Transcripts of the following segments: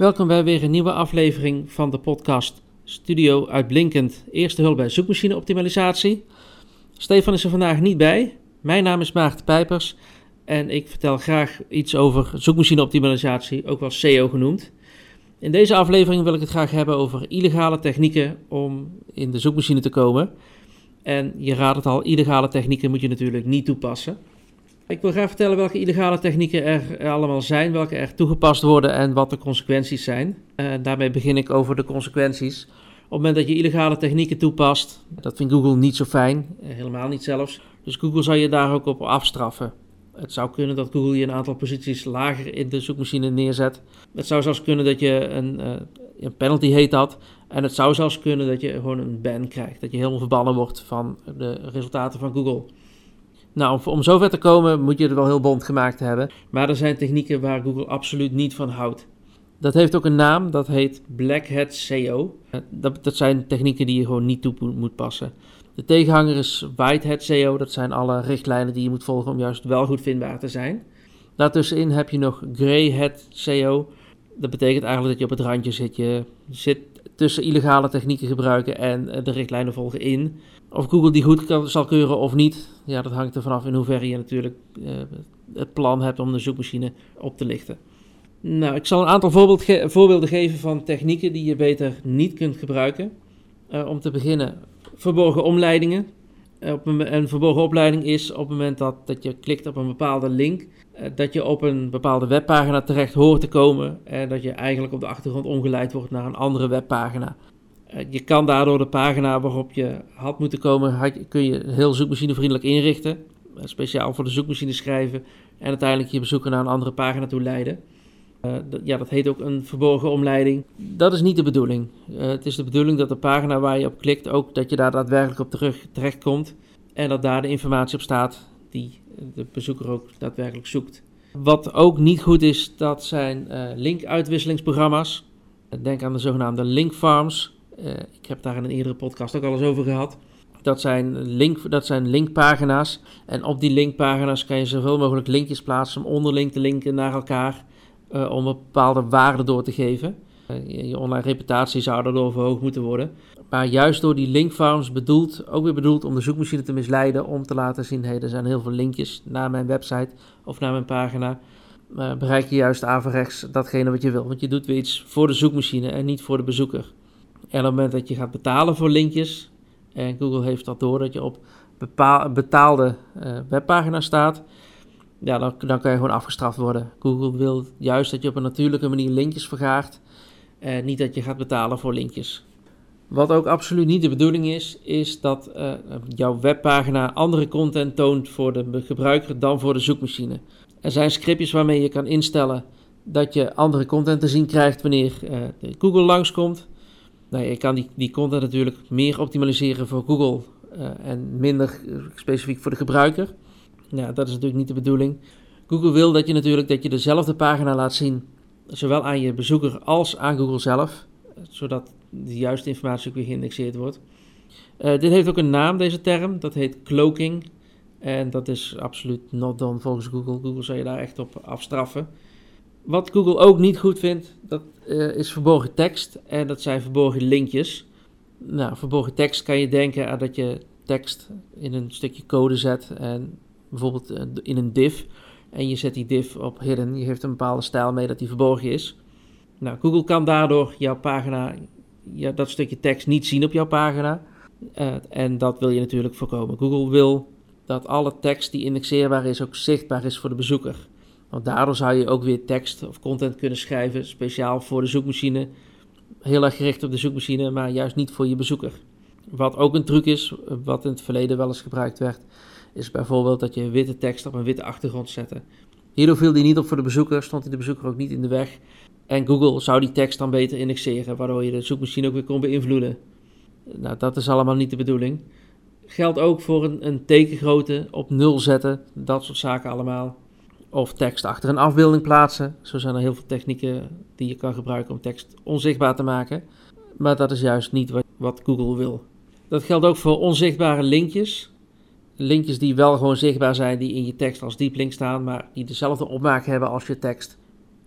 Welkom bij weer een nieuwe aflevering van de podcast Studio Uitblinkend. Eerste hulp bij zoekmachine optimalisatie. Stefan is er vandaag niet bij. Mijn naam is Maarten Pijpers en ik vertel graag iets over zoekmachine optimalisatie, ook wel SEO genoemd. In deze aflevering wil ik het graag hebben over illegale technieken om in de zoekmachine te komen. En je raadt het al, illegale technieken moet je natuurlijk niet toepassen. Ik wil graag vertellen welke illegale technieken er allemaal zijn, welke er toegepast worden en wat de consequenties zijn. Uh, daarmee begin ik over de consequenties. Op het moment dat je illegale technieken toepast, dat vindt Google niet zo fijn, eh, helemaal niet zelfs. Dus Google zal je daar ook op afstraffen. Het zou kunnen dat Google je een aantal posities lager in de zoekmachine neerzet. Het zou zelfs kunnen dat je een, een penalty heet dat. En het zou zelfs kunnen dat je gewoon een ban krijgt. Dat je helemaal verbannen wordt van de resultaten van Google. Nou, om, om zover te komen moet je het wel heel bond gemaakt hebben. Maar er zijn technieken waar Google absoluut niet van houdt. Dat heeft ook een naam, dat heet Black Hat SEO. Dat, dat zijn technieken die je gewoon niet toe moet passen. De tegenhanger is White Hat SEO, dat zijn alle richtlijnen die je moet volgen om juist wel goed vindbaar te zijn. Daartussenin heb je nog Grey Hat SEO. Dat betekent eigenlijk dat je op het randje zit. Je zit tussen illegale technieken gebruiken en de richtlijnen volgen in. Of Google die goed zal keuren of niet, ja, dat hangt er vanaf in hoeverre je natuurlijk uh, het plan hebt om de zoekmachine op te lichten. Nou, ik zal een aantal voorbeeld voorbeelden geven van technieken die je beter niet kunt gebruiken. Uh, om te beginnen, verborgen omleidingen. Uh, op een, een, verborgen opleiding is op het moment dat, dat je klikt op een bepaalde link, dat je op een bepaalde webpagina terecht hoort te komen en dat je eigenlijk op de achtergrond omgeleid wordt naar een andere webpagina. Eh, je kan daardoor de pagina waarop je had moeten komen, kun je heel zoekmachinevriendelijk inrichten. Eh, speciaal voor de zoekmachine schrijven en uiteindelijk je bezoeker naar een andere pagina toe leiden. Ja, dat heet ook een verborgen omleiding. Dat is niet de bedoeling. Het is de bedoeling dat de pagina waar je op klikt, ook dat je daar daadwerkelijk op terug, terechtkomt. En dat daar de informatie op staat die de bezoeker ook daadwerkelijk zoekt. Wat ook niet goed is, dat zijn uh, linkuitwisselingsprogramma's. Denk aan de zogenaamde link farms. Uh, ik heb daar in een eerdere podcast ook al eens over gehad. Dat zijn, link, dat zijn linkpagina's. En op die linkpagina's kan je zoveel mogelijk linkjes plaatsen om onderling te linken naar elkaar. Uh, om een bepaalde waarde door te geven. Je online reputatie zou daardoor verhoogd moeten worden. Maar juist door die linkfarms bedoeld, ook weer bedoeld om de zoekmachine te misleiden. Om te laten zien, hé, er zijn heel veel linkjes naar mijn website of naar mijn pagina. bereik je juist averechts datgene wat je wil. Want je doet weer iets voor de zoekmachine en niet voor de bezoeker. En op het moment dat je gaat betalen voor linkjes, en Google heeft dat door dat je op betaalde uh, webpagina's staat, ja, dan, dan kan je gewoon afgestraft worden. Google wil juist dat je op een natuurlijke manier linkjes vergaart, en niet dat je gaat betalen voor linkjes. Wat ook absoluut niet de bedoeling is, is dat uh, jouw webpagina andere content toont voor de gebruiker dan voor de zoekmachine. Er zijn scriptjes waarmee je kan instellen dat je andere content te zien krijgt wanneer uh, Google langskomt. Nou, je kan die, die content natuurlijk meer optimaliseren voor Google uh, en minder specifiek voor de gebruiker. Ja, dat is natuurlijk niet de bedoeling. Google wil dat je natuurlijk dat je dezelfde pagina laat zien, zowel aan je bezoeker als aan Google zelf, zodat de juiste informatie ook weer geïndexeerd wordt. Uh, dit heeft ook een naam, deze term, dat heet cloaking. En dat is absoluut not done volgens Google. Google zal je daar echt op afstraffen. Wat Google ook niet goed vindt, dat uh, is verborgen tekst en dat zijn verborgen linkjes. Nou, verborgen tekst kan je denken aan dat je tekst in een stukje code zet en bijvoorbeeld uh, in een div. En je zet die div op hidden. Je geeft een bepaalde stijl mee dat die verborgen is. Nou, Google kan daardoor jouw pagina, ja, dat stukje tekst niet zien op jouw pagina. Uh, en dat wil je natuurlijk voorkomen. Google wil dat alle tekst die indexeerbaar is ook zichtbaar is voor de bezoeker. Want daardoor zou je ook weer tekst of content kunnen schrijven, speciaal voor de zoekmachine. Heel erg gericht op de zoekmachine, maar juist niet voor je bezoeker. Wat ook een truc is, wat in het verleden wel eens gebruikt werd, is bijvoorbeeld dat je witte tekst op een witte achtergrond zette. Hierdoor viel die niet op voor de bezoeker, stond die de bezoeker ook niet in de weg. En Google zou die tekst dan beter indexeren, waardoor je de zoekmachine ook weer kon beïnvloeden. Nou, dat is allemaal niet de bedoeling. Geldt ook voor een, een tekengrootte op nul zetten, dat soort zaken allemaal of tekst achter een afbeelding plaatsen. Zo zijn er heel veel technieken die je kan gebruiken om tekst onzichtbaar te maken. Maar dat is juist niet wat, wat Google wil. Dat geldt ook voor onzichtbare linkjes. Linkjes die wel gewoon zichtbaar zijn, die in je tekst als diep link staan, maar die dezelfde opmaak hebben als je tekst.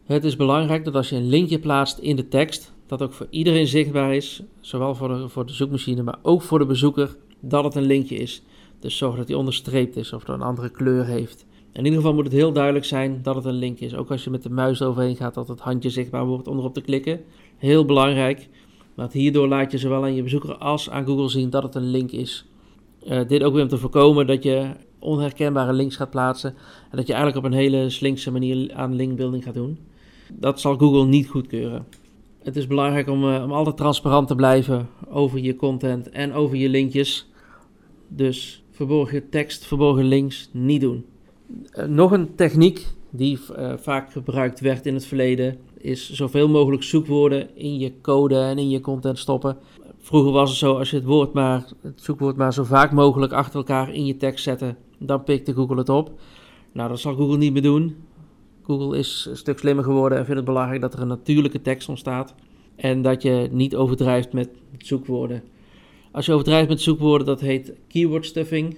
Het is belangrijk dat als je een linkje plaatst in de tekst, dat ook voor iedereen zichtbaar is, zowel voor de, voor de zoekmachine, maar ook voor de bezoeker, dat het een linkje is. Dus zorg dat hij onderstreept is of er een andere kleur heeft. In ieder geval moet het heel duidelijk zijn dat het een link is. Ook als je met de muis overheen gaat, dat het handje zichtbaar wordt om erop te klikken. Heel belangrijk. Want hierdoor laat je zowel aan je bezoeker als aan Google zien dat het een link is. Uh, dit ook weer om te voorkomen dat je onherkenbare links gaat plaatsen. En dat je eigenlijk op een hele slinkse manier aan linkbuilding gaat doen. Dat zal Google niet goedkeuren. Het is belangrijk om, uh, om altijd transparant te blijven over je content en over je linkjes. Dus verborgen tekst, verborgen links niet doen. Uh, nog een techniek die vaak gebruikt werd in het verleden is zoveel mogelijk zoekwoorden in je code en in je content stoppen. Vroeger was het zo, als je het, woord maar, het zoekwoord maar zo vaak mogelijk achter elkaar in je tekst zette, dan pikte Google het op. Nou, dat zal Google niet meer doen. Google is een stuk slimmer geworden en vindt het belangrijk dat er een natuurlijke tekst ontstaat. En dat je niet overdrijft met zoekwoorden. Als je overdrijft met zoekwoorden, dat heet keyword stuffing.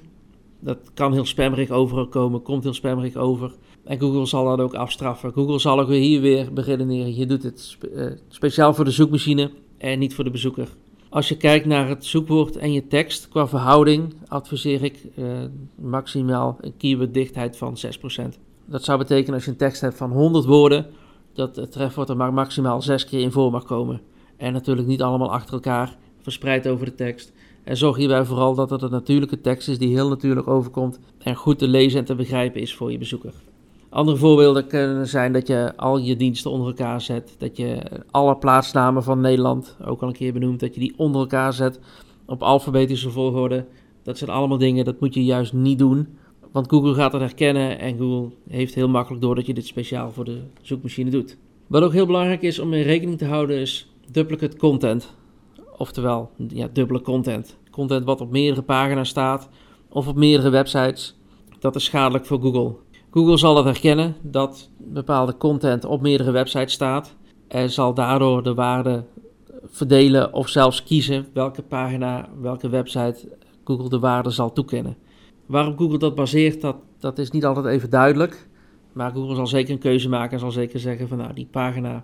Dat kan heel spammerig overkomen, komt heel spammerig over. En Google zal dat ook afstraffen. Google zal ook hier weer beredeneren. Je doet het uh, speciaal voor de zoekmachine en niet voor de bezoeker. Als je kijkt naar het zoekwoord en je tekst, qua verhouding adviseer ik uh, maximaal een keyworddichtheid van 6%. Dat zou betekenen als je een tekst hebt van 100 woorden, dat het trefwoord er maar maximaal 6 keer in voor mag komen. En natuurlijk niet allemaal achter elkaar, verspreid over de tekst. En zorg hierbij vooral dat het een natuurlijke tekst is die heel natuurlijk overkomt en goed te lezen en te begrijpen is voor je bezoeker. Andere voorbeelden kunnen zijn dat je al je diensten onder elkaar zet. Dat je alle plaatsnamen van Nederland, ook al een keer benoemd, dat je die onder elkaar zet op alfabetische volgorde. Dat zijn allemaal dingen, dat moet je juist niet doen. Want Google gaat het herkennen en Google heeft heel makkelijk door dat je dit speciaal voor de zoekmachine doet. Wat ook heel belangrijk is om in rekening te houden is duplicate content. Oftewel, ja, dubbele content. Content wat op meerdere pagina's staat of op meerdere websites. Dat is schadelijk voor Google. Google zal het herkennen dat bepaalde content op meerdere websites staat en zal daardoor de waarde verdelen of zelfs kiezen welke pagina, welke website Google de waarde zal toekennen. Waarop Google dat baseert, dat, dat is niet altijd even duidelijk. Maar Google zal zeker een keuze maken en zal zeker zeggen van nou die pagina,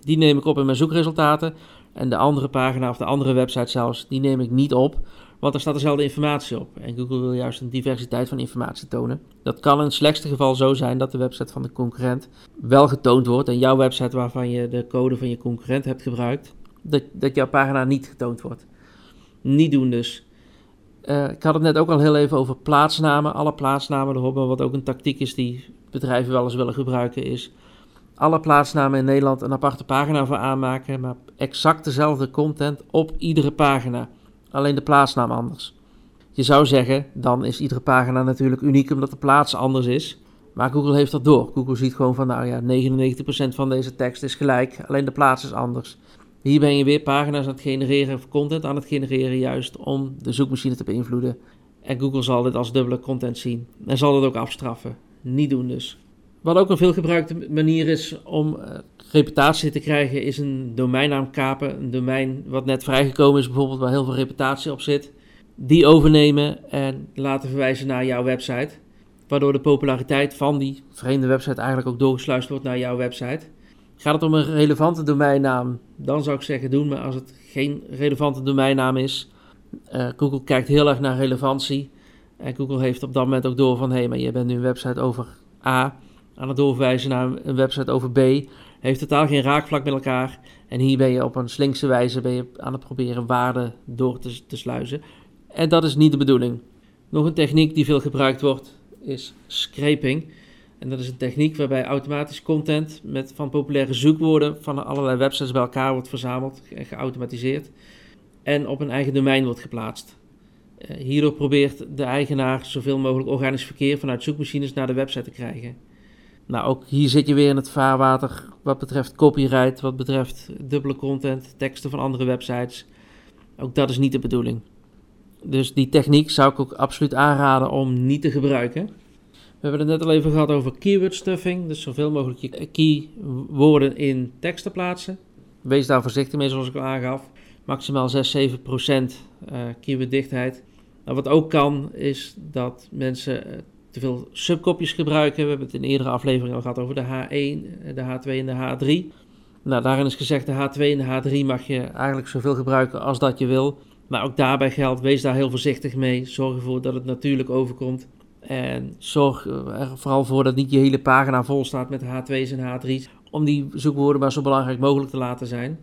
die neem ik op in mijn zoekresultaten. En de andere pagina of de andere website zelfs, die neem ik niet op. Want er staat dezelfde informatie op. En Google wil juist een diversiteit van informatie tonen. Dat kan in het slechtste geval zo zijn dat de website van de concurrent wel getoond wordt. En jouw website waarvan je de code van je concurrent hebt gebruikt, dat, dat jouw pagina niet getoond wordt. Niet doen dus. Uh, ik had het net ook al heel even over plaatsnamen. Alle plaatsnamen erop. Maar wat ook een tactiek is die bedrijven wel eens willen gebruiken is... alle plaatsnamen in Nederland een aparte pagina voor aanmaken... maar exact dezelfde content op iedere pagina alleen de plaatsnaam anders. Je zou zeggen, dan is iedere pagina natuurlijk uniek omdat de plaats anders is. Maar Google heeft dat door. Google ziet gewoon van, nou ja, 99% van deze tekst is gelijk, alleen de plaats is anders. Hier ben je weer pagina's aan het genereren of content aan het genereren, juist om de zoekmachine te beïnvloeden. En Google zal dit als dubbele content zien en zal het ook afstraffen. Niet doen dus. Wat ook een veelgebruikte manier is om uh, reputatie te krijgen, is een domeinnaam kapen. Een domein wat net vrijgekomen is, bijvoorbeeld waar heel veel reputatie op zit. Die overnemen en laten verwijzen naar jouw website. Waardoor de populariteit van die vreemde website eigenlijk ook doorgesluist wordt naar jouw website. Gaat het om een relevante domeinnaam, dan zou ik zeggen doen. Maar als het geen relevante domeinnaam is, uh, Google kijkt heel erg naar relevantie. En Google heeft op dat moment ook door van, hé, hey, maar je bent nu een website over A aan het doorverwijzen naar een website over B. Heeft totaal geen raakvlak met elkaar. En hier ben je op een slinkse wijze ben je aan het proberen waarde door te, te sluizen. En dat is niet de bedoeling. Nog een techniek die veel gebruikt wordt is scraping. En dat is een techniek waarbij automatisch content met van populaire zoekwoorden van allerlei websites bij elkaar wordt verzameld en geautomatiseerd. En op een eigen domein wordt geplaatst. Eh, hierdoor probeert de eigenaar zoveel mogelijk organisch verkeer vanuit zoekmachines naar de website te krijgen. Nou, ook hier zit je weer in het vaarwater wat betreft copyright, wat betreft dubbele content, teksten van andere websites. Ook dat is niet de bedoeling. Dus die techniek zou ik ook absoluut aanraden om niet te gebruiken. We hebben het net al even gehad over keyword stuffing, dus zoveel mogelijk je keywoorden in tekst te plaatsen. Wees daar voorzichtig mee, zoals ik al aangaf. Maximaal 6-7% uh, keyworddichtheid. Nou, wat ook kan, is dat mensen te veel subkopjes gebruiken. We hebben het in eerdere afleveringen al gehad over de H1, de H2 en de H3. Nou, daarin is gezegd de H2 en de H3 mag je eigenlijk zoveel gebruiken als dat je wil. Maar ook daarbij geldt, wees daar heel voorzichtig mee. Zorg ervoor dat het natuurlijk overkomt. En zorg er vooral voor dat niet je hele pagina vol staat met H2's en H3's. Om die zoekwoorden maar zo belangrijk mogelijk te laten zijn.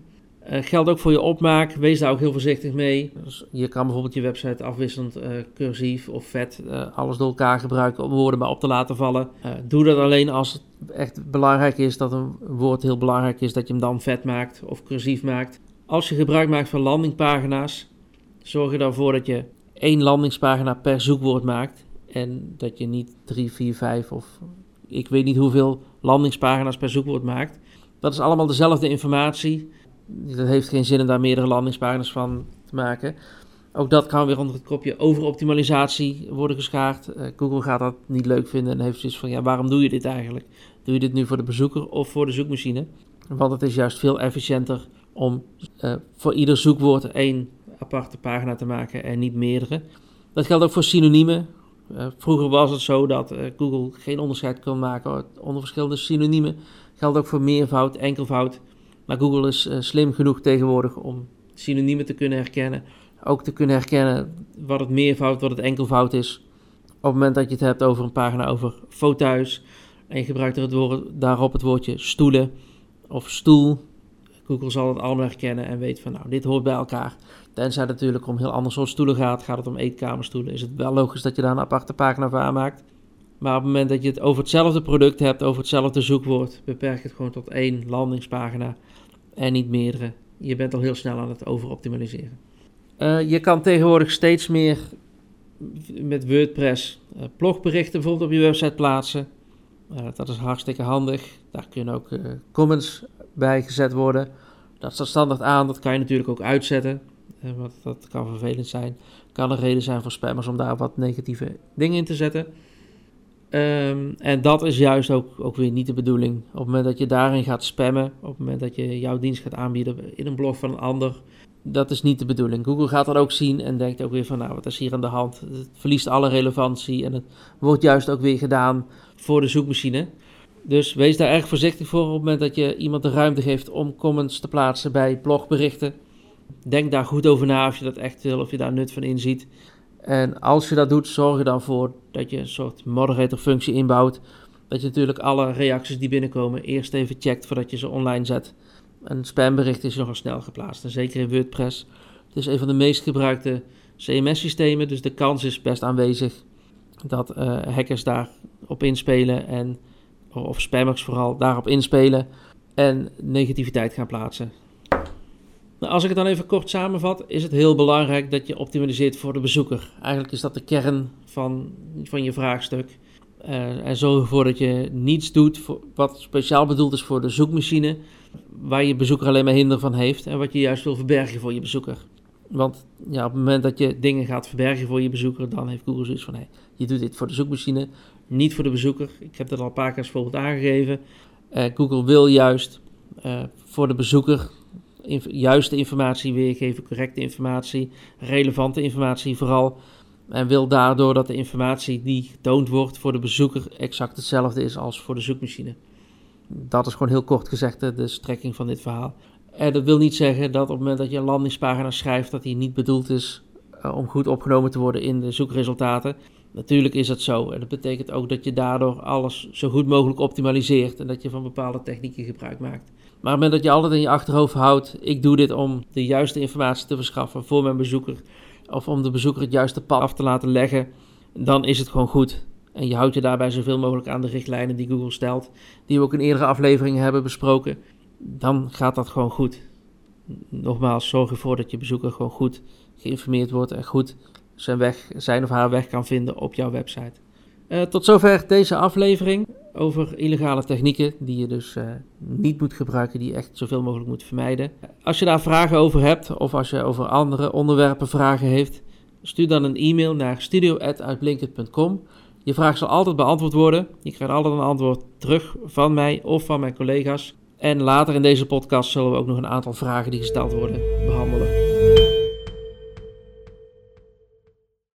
Uh, geldt ook voor je opmaak. Wees daar ook heel voorzichtig mee. Dus je kan bijvoorbeeld je website afwisselend uh, cursief of vet, uh, alles door elkaar gebruiken om woorden maar op te laten vallen. doe dat alleen als het echt belangrijk is dat een woord heel belangrijk is, dat je hem dan vet maakt of cursief maakt. Als je gebruik maakt van landingpagina's, zorg er dan voor dat je één landingspagina per zoekwoord maakt. En dat je niet drie, vier, vijf of ik weet niet hoeveel landingspagina's per zoekwoord maakt. Dat is allemaal dezelfde informatie. Dat heeft geen zin om daar meerdere landingspagina's van te maken. Ook dat kan weer onder het kopje overoptimalisatie worden geschaard. Uh, Google gaat dat niet leuk vinden en heeft zoiets van: ja, waarom doe je dit eigenlijk? Doe je dit nu voor de bezoeker of voor de zoekmachine? Want het is juist veel efficiënter om uh, voor ieder zoekwoord één aparte pagina te maken en niet meerdere. Dat geldt ook voor synoniemen. Uh, vroeger was het zo dat Google geen onderscheid kon maken onder verschillende synoniemen. Geldt ook voor meervoud, enkelvoud. Maar Google is uh, slim genoeg tegenwoordig om synoniemen te kunnen herkennen. Ook te kunnen herkennen wat het meervoud, wat het enkelvoud is. Op het moment dat je het hebt over een pagina over fauteuils en je gebruikt er het woord, daarop het woordje stoelen of stoel. Google zal het allemaal herkennen en weet van nou, dit hoort bij elkaar. Tenzij het natuurlijk om heel ander soort stoelen gaat, gaat het om eetkamerstoelen, is het wel logisch dat je daar een aparte pagina voor aanmaakt. Maar op het moment dat je het over hetzelfde product hebt, over hetzelfde zoekwoord, beperk het gewoon tot één landingspagina en niet meerdere. Je bent al heel snel aan het overoptimaliseren. Uh, je kan tegenwoordig steeds meer met WordPress uh, blogberichten bijvoorbeeld op je website plaatsen. Uh, dat is hartstikke handig. Daar kunnen ook comments bij gezet worden. Dat staat standaard aan. Dat kan je natuurlijk ook uitzetten. Want dat kan vervelend zijn. Kan een reden zijn voor spammers om daar wat negatieve dingen in te zetten. Um, en dat is juist ook, ook weer niet de bedoeling. Op het moment dat je daarin gaat spammen, op het moment dat je jouw dienst gaat aanbieden in een blog van een ander, dat is niet de bedoeling. Google gaat dat ook zien en denkt ook weer van, nou, wat is hier aan de hand? Het verliest alle relevantie en het wordt juist ook weer gedaan voor de zoekmachine. Dus wees daar erg voorzichtig voor op het moment dat je iemand de ruimte geeft om comments te plaatsen bij blogberichten. Denk daar goed over na of je dat echt wil, of je daar nut van inziet. En als je dat doet, zorg er dan voor dat je een soort moderator functie inbouwt. Dat je natuurlijk alle reacties die binnenkomen eerst even checkt voordat je ze online zet. Een spambericht is nogal snel geplaatst, en zeker in WordPress. Het is een van de meest gebruikte CMS-systemen, dus de kans is best aanwezig dat uh, hackers daarop inspelen en, of spammers vooral daarop inspelen en negativiteit gaan plaatsen. Nou, als ik het dan even kort samenvat, is het heel belangrijk dat je optimaliseert voor de bezoeker. Eigenlijk is dat de kern van, van je vraagstuk. Uh, en zorg ervoor dat je niets doet wat speciaal bedoeld is voor de zoekmachine, waar je bezoeker alleen maar hinder van heeft en wat je juist wil verbergen voor je bezoeker. Want ja, op het moment dat je dingen gaat verbergen voor je bezoeker, dan heeft Google zoiets van: hé, je doet dit voor de zoekmachine, niet voor de bezoeker. Ik heb dat al een paar keer als voorbeeld aangegeven. Uh, Google wil juist uh, voor de bezoeker juiste informatie weergeven, correcte informatie, relevante informatie vooral. En wil daardoor dat de informatie die getoond wordt voor de bezoeker exact hetzelfde is als voor de zoekmachine. Dat is gewoon heel kort gezegd de, strekking van dit verhaal. En dat wil niet zeggen dat op het moment dat je een landingspagina schrijft, dat die niet bedoeld is uh, om goed opgenomen te worden in de zoekresultaten. Natuurlijk is dat zo. En dat betekent ook dat je daardoor alles zo goed mogelijk optimaliseert en dat je van bepaalde technieken gebruik maakt. Maar op het moment dat je altijd in je achterhoofd houdt, ik doe dit om de juiste informatie te verschaffen voor mijn bezoeker, of om de bezoeker het juiste pad af te laten leggen, dan is het gewoon goed. En je houdt je daarbij zoveel mogelijk aan de richtlijnen die Google stelt, die we ook in eerdere afleveringen hebben besproken, dan gaat dat gewoon goed. Nogmaals, zorg ervoor dat je bezoeker gewoon goed geïnformeerd wordt en goed zijn, weg, zijn of haar weg kan vinden op jouw website. Uh, tot zover deze aflevering over illegale technieken die je dus uh, niet moet gebruiken, die je echt zoveel mogelijk moet vermijden. Als je daar vragen over hebt of als je over andere onderwerpen vragen heeft, stuur dan een e-mail naar studio.uitblinkend.com. Je vraag zal altijd beantwoord worden. Je krijgt altijd een antwoord terug van mij of van mijn collega's. En later in deze podcast zullen we ook nog een aantal vragen die gesteld worden behandelen.